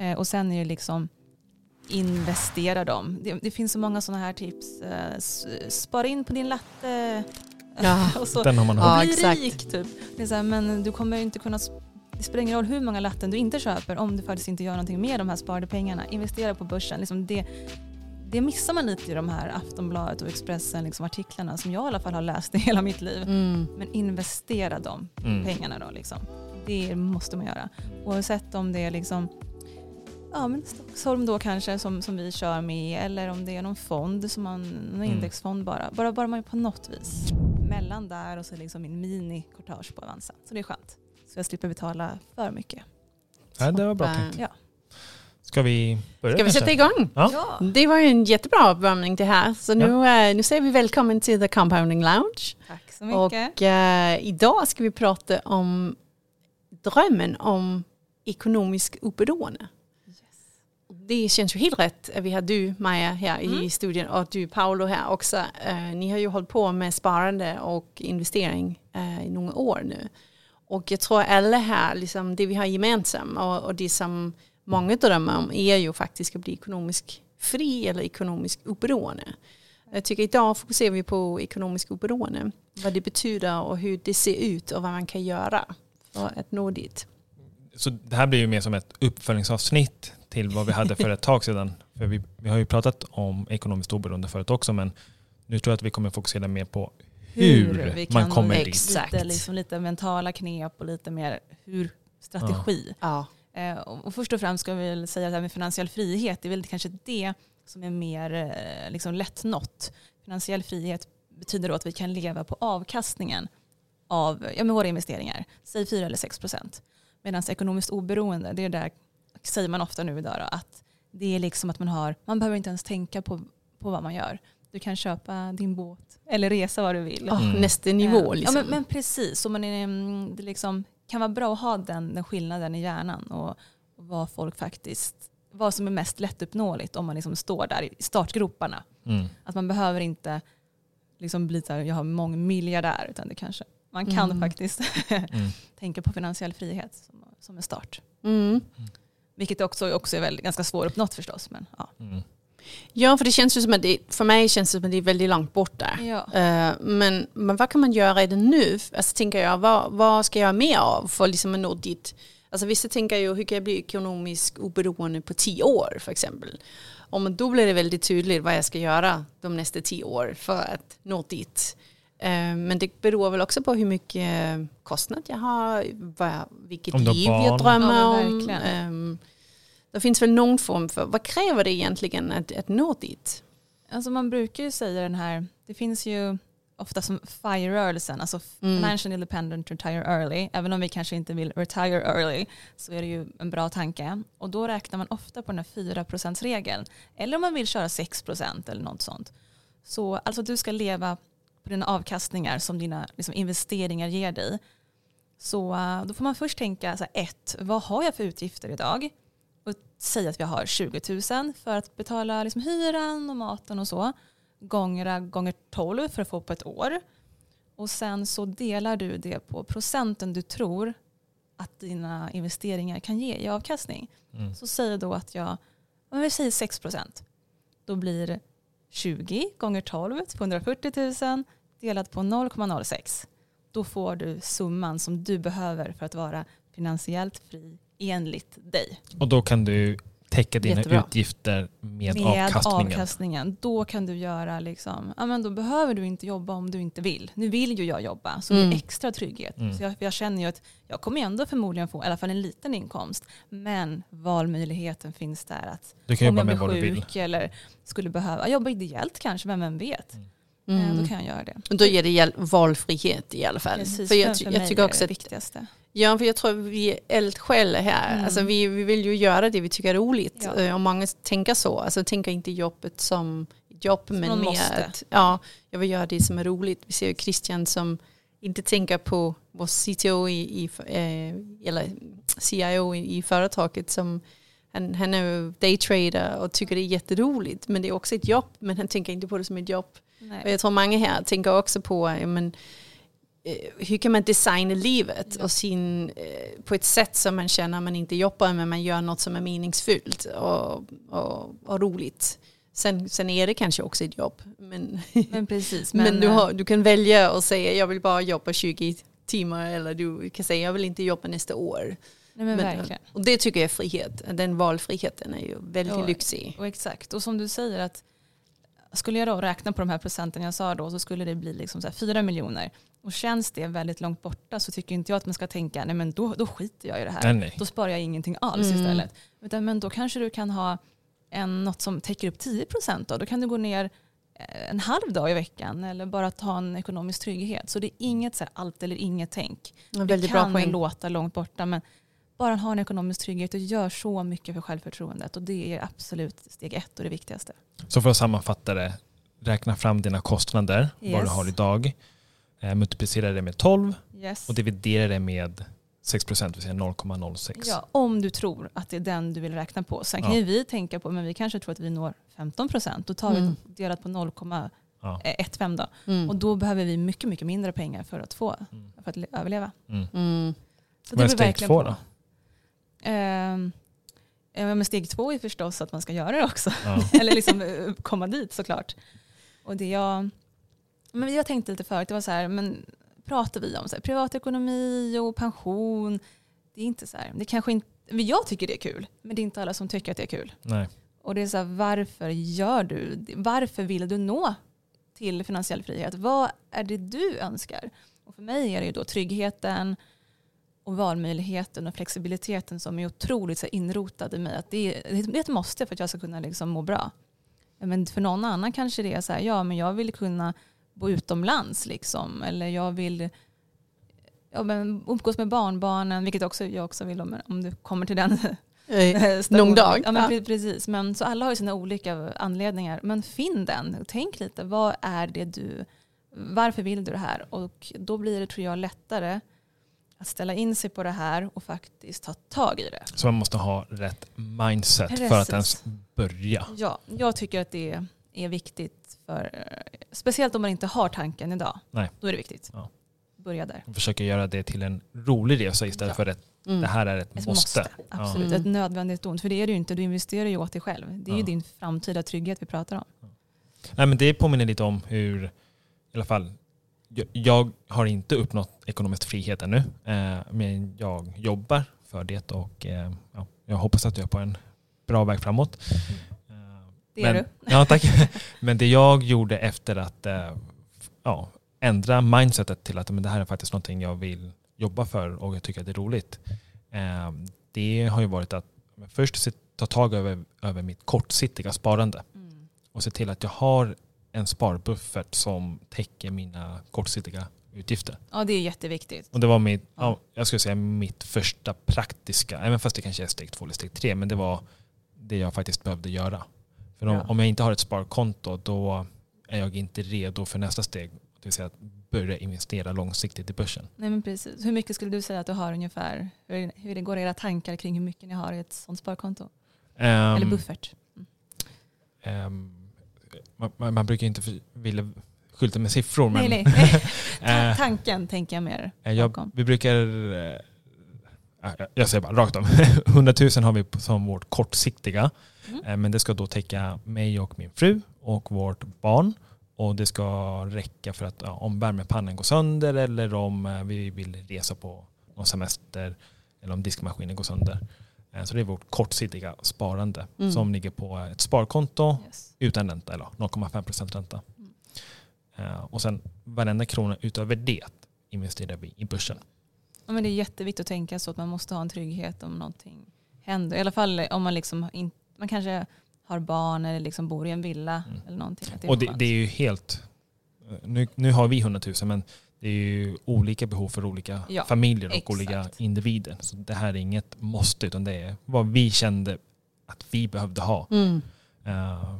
Eh, och sen är det liksom investera dem. Det, det finns så många sådana här tips. Eh, spara in på din latte. Ja. och så, Den har man Ja, hört. bli exakt. rik typ. Det är så här, men du kommer ju inte kunna det spelar ingen roll hur många latten du inte köper om du faktiskt inte gör någonting med de här sparade pengarna. Investera på börsen. Liksom det, det missar man lite i de här Aftonbladet och Expressen liksom artiklarna som jag i alla fall har läst i hela mitt liv. Mm. Men investera de Mm. pengarna då. Liksom. Det måste man göra. Oavsett om det är liksom, ja, men Stockholm då kanske som, som vi kör med eller om det är någon fond, som man, någon Mm. indexfond bara. bara. Bara man på något vis. Mellan där och så liksom min mini-courtage på Avanza. Så det är skönt. Så jag slipper betala för mycket. Ja, det var bra tänkt. Ja. Ska vi börja Ska vi sätta igång? Ja. Det var ju en jättebra uppvärmning det här. Så nu, eh, nu säger vi välkommen till The Compounding Lounge. Tack så mycket. Och eh, idag ska vi prata om drömmen om ekonomisk oberoende. Det känns ju helt rätt att vi har du Maja här Mm. i studion och du Paolo här också. Eh, ni har ju hållit på med sparande och investering eh, i några år nu. Och jag tror alla här, liksom, det vi har gemensamt och, och det som många drömmer om är ju faktiskt att bli ekonomisk fri eller ekonomisk oberoende. Jag tycker idag fokuserar vi på ekonomisk oberoende. Vad det betyder och hur det ser ut och vad man kan göra för att nå dit. Så det här blir ju mer som ett uppföljningsavsnitt till vad vi hade för ett tag sedan. För vi, vi har ju pratat om ekonomiskt oberoende förut också men nu tror jag att vi kommer fokusera mer på hur, vi man kan kommer dit. Exakt. Lite, liksom, lite mentala knep och lite mer hur strategi. Ja. Eh, och och först och främst ska vi väl säga att det här med finansiell frihet, det är väl kanske det som är mer eh, liksom lättnått. Finansiell frihet betyder då att vi kan leva på avkastningen av ja, med våra investeringar, säg 4 eller 6 procent. Medan ekonomiskt oberoende, det är där, säger man ofta nu idag, då, att det är liksom att man har, man behöver inte ens tänka på, på vad man gör. Du kan köpa din båt eller resa vad du vill. Mm. Nästa nivå liksom. Ja, men, men precis, så man är, mm, det liksom, kan vara bra att ha den, den skillnaden i hjärnan och, och vad folk faktiskt, vad som är mest lättuppnåeligt om man liksom står där i startgroparna. Mm. Att man behöver inte liksom bli så här, jag har mångmiljardär, utan det kanske, man kan Mm. faktiskt Mm. tänka på finansiell frihet som, som en start. Mm. Vilket också, också är väl ganska svåruppnått förstås. Men, ja. Mm. Ja, för det känns ju som att det, för mig känns det som att det är väldigt långt bort där. Ja. Eh, men, men vad kan man göra redan nu? Alltså tänker jag, vad, vad ska jag göra mer av för liksom att nå dit? Alltså vissa tänker ju, hur kan jag bli ekonomiskt oberoende på tio år för exempel? Och då blir det väldigt tydligt vad jag ska göra de nästa tio år för att nå dit. Eh, Men det beror väl också på hur mycket kostnad jag har, vilket Om liv jag drömmer om. Ehm, Det finns väl någon form för, vad kräver det egentligen att, att nå dit? Alltså man brukar ju säga den här, det finns ju ofta som FIRE-rörelsen, alltså Mm. Financial Independent Retire Early. Även om vi kanske inte vill retire early så är det ju en bra tanke. Och då räknar man ofta på den här 4%-regeln. Eller om man vill köra 6% eller något sånt. Så alltså du ska leva på dina avkastningar som dina liksom, investeringar ger dig. Så eh, då får man först tänka, så här, ett, vad har jag för utgifter idag? Och säga att vi har 20 000 för att betala liksom, hyran och maten och så. Gånger, gånger 12 för att få på ett år. Och sen så delar du det på procenten du tror att dina investeringar kan ge i avkastning. Mm. Så säg då att jag, om vi säger 6 procent. Då blir det 20 gånger 12, 240 000 delat på 0,06. Då får du summan som du behöver för att vara finansiellt fri enligt dig. Och då kan du täcka dina Jättebra. utgifter med, Med avkastningen. avkastningen. Då kan du göra liksom, ja men då behöver du inte jobba om du inte vill. Nu vill ju jag jobba så det Mm. är extra trygghet. Mm. Så jag, jag känner ju att jag kommer ändå förmodligen få i alla fall en liten inkomst. Men valmöjligheten finns där att Du kan om jobba jag med blir vill. sjuk eller skulle behöva jobba ideellt kanske, vem, vem vet. Eh, Mm. Då kan jag göra det. Och Då ger det valfrihet i alla fall. Precis, för jag, för, jag tycker är också det att viktigaste. Ja, för jag tror vi är eldsjälar här. Mm. Alltså vi, vi vill ju göra det vi tycker är roligt. Ja. Eh, Och många tänker så. Alltså tänker inte jobbet som jobb men någon mer måste. att ja, jag vill göra det som är roligt. Vi ser ju Christian som inte tänker på vår CTO i, i, eh, eller CIO i, i företaget som han, han är daytrader och tycker det är jätteroligt men det är också ett jobb men han tänker inte på det som ett jobb. Och jag tror många här tänker också på ja, men, eh, hur kan man designa livet och sin, eh, på ett sätt som man känner att man inte jobbar men man gör något som är meningsfullt och, och, och roligt. Sen, sen är det kanske också ett jobb. Men, Men precis. men, Men, du, eh, har, du kan välja och säga jag vill bara jobba 20 timmar eller du kan säga jag vill inte jobba nästa år. nej, men Men-. Och det tycker jag är frihet. Den valfriheten är ju väldigt Ja. lyxig. Och exakt. Och som du säger att skulle jag då räkna på de här procenten jag sa då så skulle det bli liksom så här 4 miljoner. Och känns det väldigt långt borta så tycker inte jag att man ska tänka nej men då, då skiter jag i det här. Nej, nej. Då sparar jag ingenting alls Mm. istället. Utan, men då kanske du kan ha en, något som täcker upp 10 procent. Då. då kan du gå ner eh, en halv dag i veckan eller bara ta en ekonomisk trygghet. Så det är inget så här allt eller inget tänk. En Det väldigt bra kan poäng. låta långt borta men bara ha en ekonomisk trygghet och gör så mycket för självförtroendet. Och det är absolut steg ett och det viktigaste. Så för att sammanfatta det, räkna fram dina kostnader, vad du Yes. har idag, eh, multiplicera det med 12 Yes. och dividera det med 6 procent, det vill säga 0,06. Ja, om du tror att det är den du vill räkna på. Sen kan Ja. ju vi tänka på, men vi kanske tror att vi når 15 procent. Då tar Mm. vi delat på 0,15 Ja. då. Mm. Och då behöver vi mycket, mycket mindre pengar för att få, Mm. för att le- överleva. Mm. Mm. Så Vad är beror steg verkligen två på. då? Ehm, men steg två är förstås att man ska göra det också. Ja. Eller liksom eh, komma dit såklart. Och det jag, men jag tänkte lite förut, det var så här, men pratar vi om så här, privatekonomi och pension, det är inte så här, det kanske inte, men jag tycker det är kul, men det är inte alla som tycker att det är kul. Nej. Och det är så här, varför gör du? Varför vill du nå till finansiell frihet? Vad är det du önskar? Och för mig är det ju då tryggheten och valmöjligheten och flexibiliteten som är otroligt så inrotad i mig. Att det, är, det är ett måste för att jag ska kunna liksom må bra. Men för någon annan kanske det är så här, ja men jag vill kunna bo utomlands liksom. Eller jag vill ja, men umgås med barnbarnen, vilket också jag också vill om, om du kommer till den Eh. Någon dag. Ja, men Ja. Precis, men så alla har ju sina olika anledningar. Men finn den, tänk lite, vad är det du, varför vill du det här? Och då blir det tror jag lättare att ställa in sig på det här och faktiskt ta tag i det. Så man måste ha rätt mindset för Precis. att ens börja. Ja, jag tycker att det är viktigt, för, speciellt om man inte har tanken idag. Nej. Då är det viktigt. Ja. Börja där. Försöka göra det till en rolig resa istället Ja. för ett, Mm. det här är ett, Ett måste. måste. Absolut, Ja. ett nödvändigt ont. För det är det ju inte, du investerar ju åt dig själv. Det är ju Ja. din framtida trygghet vi pratar om. Nej, men det påminner lite om hur, i alla fall, jag, har inte uppnått ekonomisk frihet ännu. Eh, men jag jobbar för det och eh, ja, jag hoppas att jag är på en bra väg framåt. Eh, Det är men, du. Ja, tack. men det jag gjorde efter att ja, ändra mindsetet till att men det här är faktiskt någonting jag vill jobba för och jag tycker att det är roligt. Det har ju varit att först ta tag över, över mitt kortsiktiga sparande Mm. och se till att jag har en sparbuffert som täcker mina kortsiktiga utgifter. Ja, det är jätteviktigt. Och det var mitt, Ja. ja, jag skulle säga mitt första praktiska, även fast det kanske är steg två eller steg tre, men det var det jag faktiskt behövde göra. För om, Ja. om jag inte har ett sparkonto då är jag inte redo för nästa steg, det vill säga att börja investera långsiktigt i börsen. Nej, men precis. Hur mycket skulle du säga att du har ungefär? Hur, hur det går era tankar kring hur mycket ni har i ett sånt sparkonto? Ehm, Eller buffert? ehm, man, man man brukar inte vilja skylta med siffror, men nej, nej. eh, Ta- Tanken tänker jag mer Eh, Jag, vi brukar, eh, ja, jag- säger bara rakt om, 100 000 har vi som vårt kortsiktiga. Mm. Men det ska då täcka mig och min fru och vårt barn. Och det ska räcka för att ja, om värmepannan går sönder eller om vi vill resa på någon semester eller om diskmaskinen går sönder. Eh, Så det är vårt kortsiktiga sparande Mm. som ligger på ett sparkonto Yes. utan ränta, eller 0,5% ränta. Mm. Eh, Och sen varenda krona utöver det investerar vi i börsen. Ja, men det är jätteviktigt att tänka så att man måste ha en trygghet om någonting händer. I alla fall om man, liksom in, man kanske har barn eller liksom bor i en villa Mm. eller någonting. Att och det, det är ju helt... Nu, nu har vi 100 000 men det är ju olika behov för olika Ja, familjer och exakt. olika individer. Så det här är inget måste utan det är vad vi kände att vi behövde ha. Mm. Eh,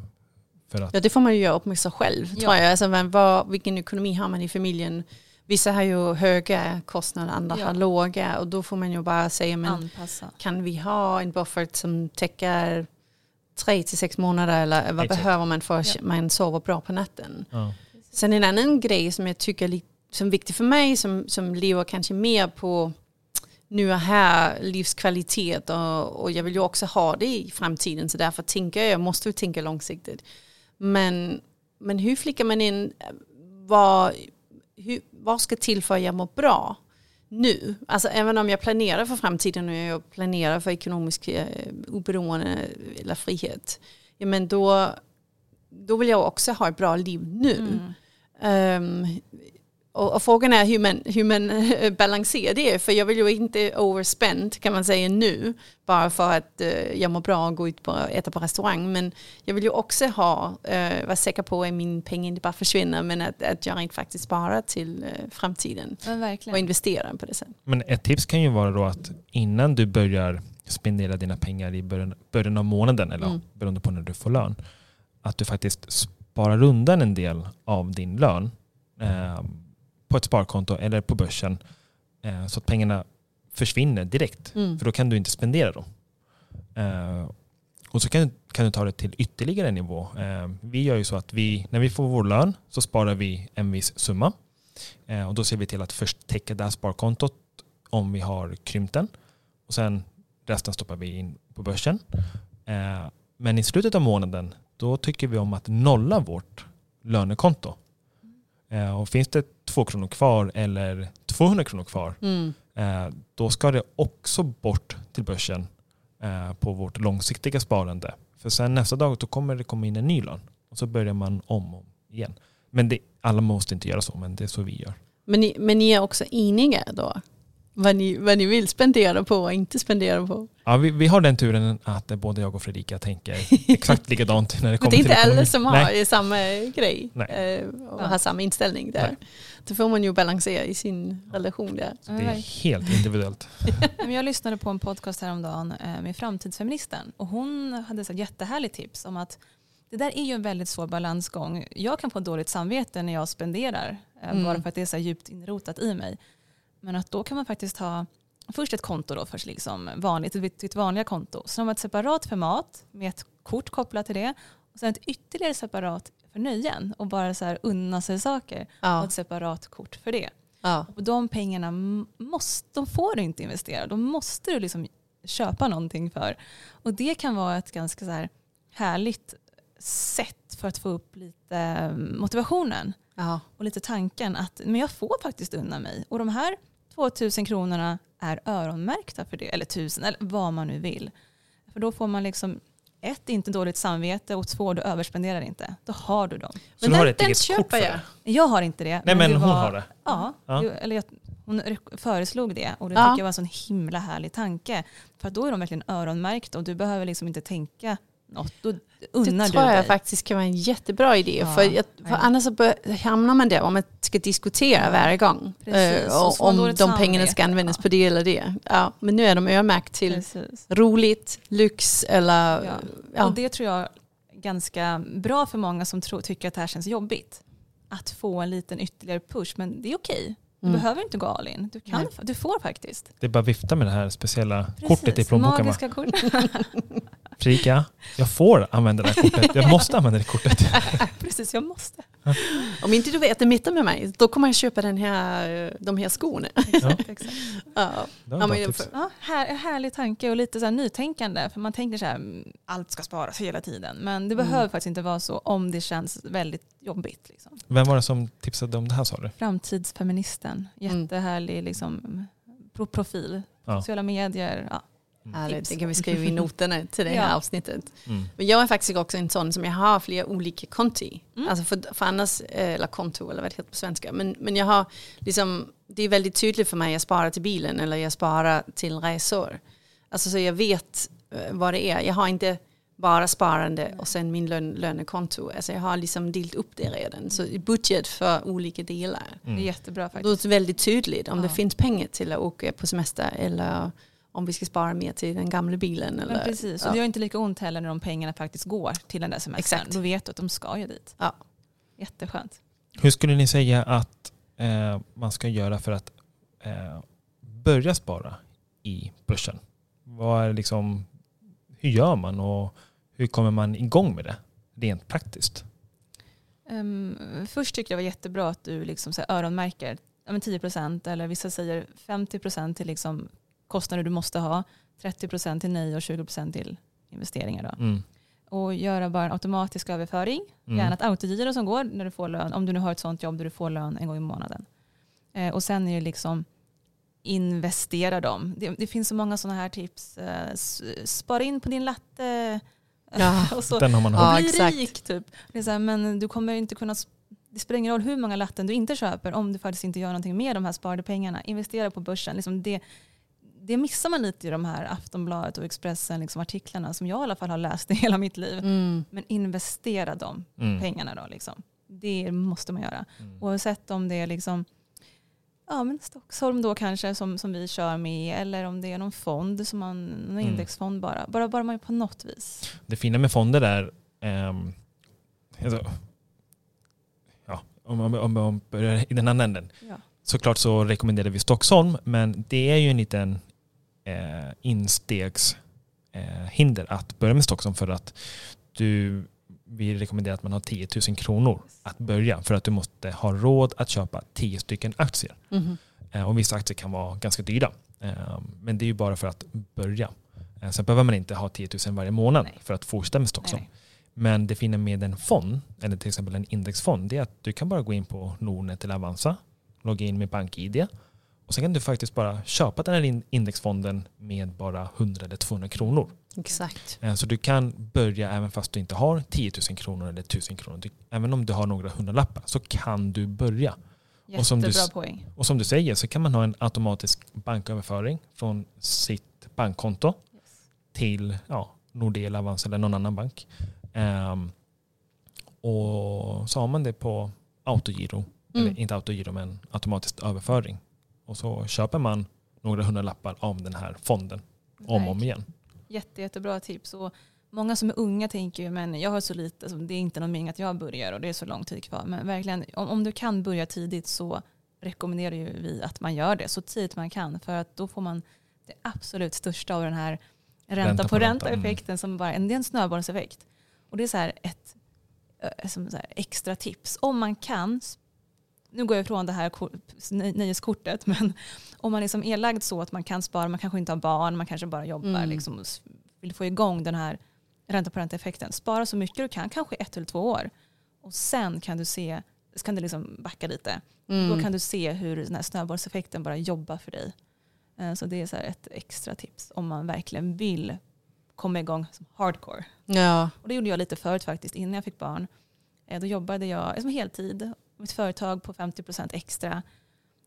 för att, Ja, det får man ju göra upp med sig själv. Ja. Tror jag. Alltså, men vad, vilken ekonomi har man i familjen? Vissa har ju höga kostnader, andra Ja. har låga. Och då får man ju bara säga, men Anpassa. kan vi ha en buffert som täcker tre till sex månader? Eller vad Exakt. behöver man för att Ja. man sover bra på natten? ja. Sen en annan grej som jag tycker li- som är viktigt för mig som, som lever kanske mer på nu och här livskvalitet och, och jag vill ju också ha det i framtiden så därför tänker jag, jag måste ju tänka långsiktigt. Men, men hur flickar man in vad, hur, vad ska till för att jag mår bra nu? Alltså även om jag planerar för framtiden och jag planerar för ekonomisk eh, oberoende eller frihet. Ja, men då, då vill jag också ha ett bra liv nu. Mm. Um, och, och, frågan är hur man, hur man balanserar det. För jag vill ju inte overspend kan man säga nu. Bara för att uh, jag mår bra och gå ut och äta på restaurang. Men jag vill ju också ha, uh, vara säker på att min pengar inte bara försvinner. Men att, att jag inte faktiskt sparar till uh, framtiden. och investerar på det sättet. Men ett tips kan ju vara då att innan du börjar spendera dina pengar i början, början av månaden. Eller mm. beroende på när du får lön. Att du faktiskt sparar undan en del av din lön. Um, på ett sparkonto eller på börsen eh, så att pengarna försvinner direkt. Mm. För då kan du inte spendera dem. Eh, och så kan, kan du ta det till ytterligare en nivå. Eh, vi gör ju så att vi, när vi får vår lön så sparar vi en viss summa. Och då ser vi till att först täcka det här sparkontot om vi har krympt den. Och sen resten stoppar vi in på börsen. Men i slutet av månaden då tycker vi om att nolla vårt lönekonto. Och finns det två kronor kvar eller 200 kronor kvar, mm. Eh, då ska det också bort till börsen eh, på vårt långsiktiga sparande. För sen nästa dag då kommer det komma in en ny lön och så börjar man om och igen. Men det, alla måste inte göra så, men det är så vi gör. Men ni, men ni är också eniga då? Vad ni, vad ni vill spendera på och inte spendera på. Ja, vi, vi har den turen att både jag och Fredrika tänker exakt likadant när det kommer till Det är inte alla som har Nej. samma grej Nej. och har samma inställning där. Nej. Då får man ju balansera i sin relation där. Så det är helt individuellt. jag lyssnade på en podcast häromdagen eh, med framtidsfeministen och hon hade ett jättehärligt tips om att det där är ju en väldigt svår balansgång. Jag kan få dåligt samvete när jag spenderar, eh, mm. bara för att det är så djupt inrotat i mig. Men att då kan man faktiskt ha först ett konto då för liksom vanligt, ditt vanliga konto. Sen har man ett separat för mat med ett kort kopplat till det. Och sen ett ytterligare separat för nöjen och bara så här unna sig saker. Ja. Och ett separat kort för det. Ja. Och de pengarna måste, de får du inte investera. De måste du liksom köpa någonting för. Och det kan vara ett ganska så här härligt sätt för att få upp lite mm, motivationen. Ja. Och lite tanken att men jag får faktiskt unna mig. Och de här 2000 kronorna är öronmärkta för det, eller tusen, eller vad man nu vill. För då får man liksom ett, inte dåligt samvete och två, du överspenderar inte. Då har du dem. Så men du har ett eget kort för jag. det? Jag har inte det. Nej men, men hon var, har det? Ja, ja. eller jag, hon föreslog det och det ja. tycker jag var en sån himla härlig tanke. För då är de verkligen öronmärkta och du behöver liksom inte tänka något, då unnar Det tror jag dig. faktiskt kan vara en jättebra idé. Ja, för, jag, för annars så hamnar man där om man ska diskutera ja. varje gång. Precis, äh, om de pengarna ska användas ja. på det eller det. Ja, men nu är de öronmärkt till Precis. roligt, lyx eller... Ja. ja. Och det tror jag är ganska bra för många som tror, tycker att det här känns jobbigt. Att få en liten ytterligare push, men det är okej. Du mm. behöver inte gå all in. Du, kan, du får faktiskt. Det är bara att vifta med det här speciella Precis, kortet i plånboken. Magiska kortet. Frika, jag får använda det här kortet. Jag måste använda det kortet. Precis, jag måste. Om inte du vet det mitt med mig, då kommer jag köpa den här, de här skorna. Ja. ja. Ja, men, ja, här, härlig tanke och lite så här nytänkande. För man tänker så här, mm, allt ska sparas hela tiden. Men det behöver mm. faktiskt inte vara så om det känns väldigt jobbigt. Liksom. Vem var det som tipsade om det här sa du? Framtidsfeministen. Mm. Jättehärlig liksom, profil. Sociala medier. Ja. Mm. Härligt, det kan vi skriva i noterna till det här ja. avsnittet. Mm. Men jag är faktiskt också en sån som jag har flera olika konti. Mm. Alltså för, för annars, eh, eller konto eller vad det heter på svenska. Men, men jag har liksom, det är väldigt tydligt för mig, jag sparar till bilen eller jag sparar till resor. Alltså så jag vet eh, vad det är. Jag har inte bara sparande och sen min lön, lönekonto. Alltså jag har liksom delat upp det redan. Så budget för olika delar. Mm. Det är jättebra faktiskt. Det är väldigt tydligt om ja. det finns pengar till att åka på semester eller om vi ska spara mer till den gamla bilen. Eller, Men precis, och ja. det gör inte lika ont heller när de pengarna faktiskt går till den där semestern. Exakt. Då vet du att de ska ju dit. Ja. Jätteskönt. Hur skulle ni säga att eh, man ska göra för att eh, börja spara i börsen? Vad är liksom, hur gör man och hur kommer man igång med det rent praktiskt? Um, först tycker jag det var jättebra att du liksom så här öronmärker ja, men 10% eller vissa säger 50% till liksom kostnader du måste ha, 30% till nej och 20% till investeringar. Då. Mm. Och göra bara en automatisk överföring, Mm. gärna ett autogiro som går när du får lön, om du nu har ett sånt jobb där du får lön en gång i månaden. Eh, och sen är det liksom investera dem. Det, det finns så många sådana här tips. Eh, spara in på din latte. Ja. och så, Den har man Ja, hört. bli exakt. rik typ. Det är så här, men du kommer inte kunna, det spelar ingen roll hur många latten du inte köper om du faktiskt inte gör någonting med de här sparade pengarna. Investera på börsen. Liksom det, det missar man lite i de här Aftonbladet och Expressen liksom artiklarna som jag i alla fall har läst i hela mitt liv. Mm. Men investera de Mm. pengarna då. Liksom. Det måste man göra. Mm. Oavsett om det är liksom, ja, men Stockholm då kanske som, som vi kör med eller om det är någon fond, som man, någon Mm. indexfond bara. Bara, bara man på något vis. Det fina med fonder är, ehm, alltså, ja, om man om, om börjar i den andra änden, Ja. såklart så rekommenderar vi Stockholm, men det är ju en liten eh, instegshinder eh, att börja med Stockholm för att du, vi rekommenderar att man har 10 000 kronor att börja för att du måste ha råd att köpa 10 stycken aktier. Mhm. Eh, Och vissa aktier kan vara ganska dyra. Eh, Men det är ju bara för att börja. Eh, Sen behöver man inte ha 10 000 varje månad Nej. för att fortsätta med Stockholm. Nej, Men det fina med en fond, eller till exempel en indexfond, det är att du kan bara gå in på Nordnet eller Avanza, logga in med BankID och sen kan du faktiskt bara köpa den här in- indexfonden med bara 100 eller 200 kronor. Exakt. Eh, Så du kan börja även fast du inte har 10 000 kronor eller 1000 kronor. Du- Även om du har några hundralappar så kan du börja. nej. Och som du Jättebra poäng. Och som du säger så kan man ha en automatisk banköverföring från sitt bankkonto till ja, Nordea, eller Avanza eller någon annan bank. Ehm, och så har man det på autogiro, Mm. eller inte autogiro men automatisk överföring. Och så köper man några hundralappar av den här fonden om och om igen. Jätte, jättebra tips. Och många som är unga tänker ju, men jag har så lite, det är inte någon mening att jag börjar och det är så lång tid kvar. Men verkligen, om, om du kan börja tidigt så rekommenderar ju vi att man gör det så tidigt man kan. För att då får man det absolut största av den här ränta, Ränta på ränta, ränta-effekten som bara det är en snöbollseffekt. Och det är så här ett eh, så här extra tips. Om man kan, nu går jag ifrån det här ko- nö- nöjeskortet, men om man liksom är lagd så att man kan spara, man kanske inte har barn, man kanske bara jobbar, Mm. liksom, och vill få igång den här ränta på ränta-effekten. Spara så mycket du kan, kanske ett eller två år. Och sen kan du se, så kan du liksom backa lite. Mm. Då kan du se hur den här snöbollseffekten bara jobbar för dig. Eh, Så det är så ett extra tips om man verkligen vill komma igång som hardcore. Ja. Och det gjorde jag lite förut faktiskt, innan jag fick barn. Eh, Då jobbade jag som heltid, mitt företag på 50% extra.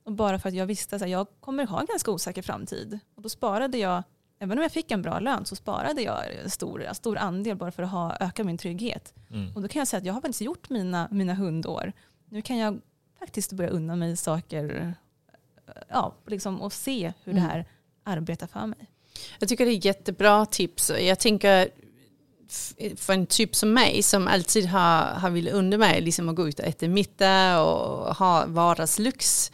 Och bara för att jag visste att jag kommer ha en ganska osäker framtid. Och då sparade jag, även om jag fick en bra lön, så sparade jag en stor, en stor andel bara för att ha, öka min trygghet. Mm. Och då kan jag säga att jag har faktiskt gjort mina, mina hundår. Nu kan jag faktiskt börja unna mig saker ja, liksom, och se hur Mm. det här arbetar för mig. Jag tycker det är jättebra tips. Jag tänker för en typ som mig som alltid har, har velat unna mig liksom att gå ut och äta middag och ha vardagslyx.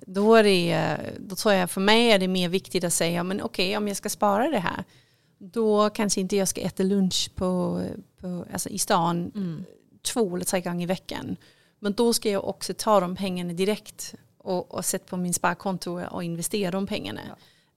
Då, är det, då tror jag för mig är det mer viktigt att säga men okej om jag ska spara det här då kanske inte jag ska äta lunch på, på, alltså i stan Mm. två eller tre gånger i veckan. Men då ska jag också ta de pengarna direkt och, och sätta på min sparkonto och investera de pengarna.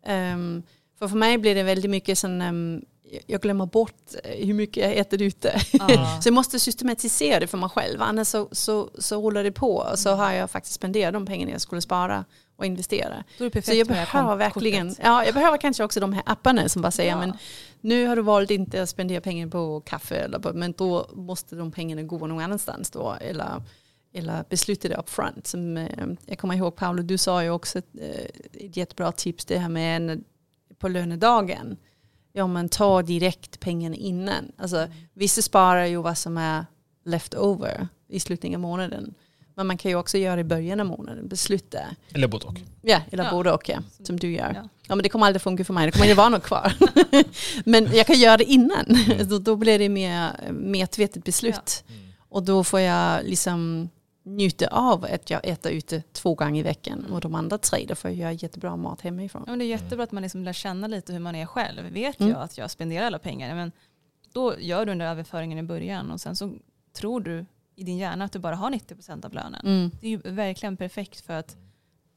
Ehm, för för mig blir det väldigt mycket sån, ehm, jag glömmer bort eh, hur mycket jag äter ute. Ja. så jag måste systematisera det för mig själv, annars så, så, så rullar det på och så har jag faktiskt spenderat de pengarna jag skulle spara och investera. Så jag behöver verkligen, kortet. ja jag behöver kanske också de här apparna som bara säger Ja. men nu har du valt inte att spendera pengar på kaffe eller på, men då måste de pengarna gå någon annanstans då eller, eller besluta det upfront. Som, eh, jag kommer ihåg Paolo, du sa ju också ett, eh, ett jättebra tips det här med på lönedagen. Ja men ta direkt pengarna innan. Alltså, vissa sparar ju vad som är left over i slutet av månaden. Men man kan ju också göra det i början av månaden, besluta. Eller både och. Ja, eller Ja. både och ja, som du gör. Ja. Ja men det kommer aldrig funka för mig, det kommer inte vara något kvar. men jag kan göra det innan, då, då blir det mer medvetet beslut. Och då får jag liksom njuta av att jag äter ute två gånger i veckan och de andra tre då får jag göra jättebra mat hemifrån. Ja, men det är jättebra att man liksom lär känna lite hur man är själv. Vet Mm. jag att jag spenderar alla pengar, men då gör du den där överföringen i början och sen så tror du i din hjärna att du bara har 90% av lönen. Mm. Det är ju verkligen perfekt för att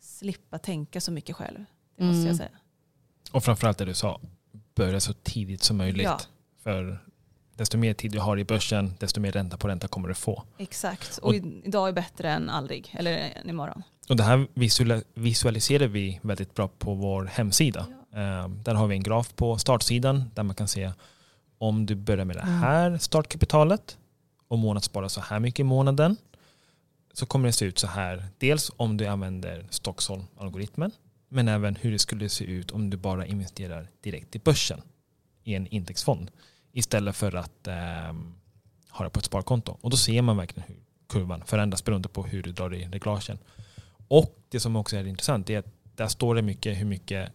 slippa tänka så mycket själv. Det måste Mm. jag säga. Och framförallt det du sa, börja så tidigt som möjligt. Ja. För desto mer tid du har i börsen, desto mer ränta på ränta kommer du få. Exakt. Och, Och- idag är bättre än aldrig. Eller än imorgon. Och det här visual- visualiserar vi väldigt bra på vår hemsida. Eh, där har vi en graf på startsidan där man kan se om du börjar med det Mm. här startkapitalet och månadsspara så här mycket i månaden så kommer det se ut så här. Dels om du använder Stockholm-algoritmen men även hur det skulle se ut om du bara investerar direkt i börsen i en indexfond istället för att ehm, ha det på ett sparkonto. Och då ser man verkligen hur kurvan förändras beroende på hur du drar i reglagen. Och det som också är intressant är att där står det mycket hur mycket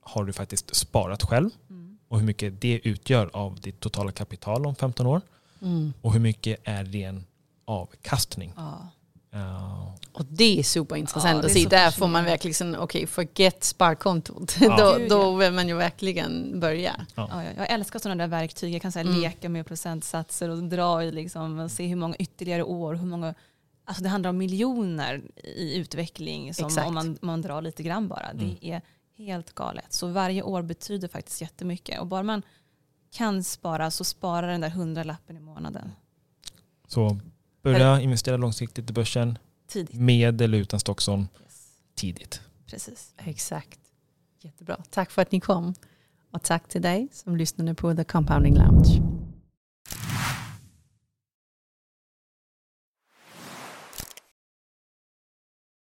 har du faktiskt sparat själv Mm. och hur mycket det utgör av ditt totala kapital om 15 år Mm. och hur mycket är ren avkastning. Ja. Uh, Och det är superintressant Ja, det att se. så Där får man verkligen, sån, okej, forget sparkontot. Ja. då, då ja. vill man ju verkligen börja. Ja, jag- jag älskar sådana där verktyg. Jag kan så här Mm. leka med procentsatser och dra i liksom, och se hur många ytterligare år, hur många Alltså det handlar om miljoner i utveckling som Exakt. om man, man drar lite grann bara. Mm. Det är helt galet. Så varje år betyder faktiskt jättemycket. Och bara man kan spara så sparar den där hundralappen i månaden. så börja investera långsiktigt i börsen Tidigt. med eller utan Stockholm Yes. tidigt. Precis. Exakt. Jättebra. Tack för att ni kom. Och tack till dig som lyssnade på The Compounding Lounge.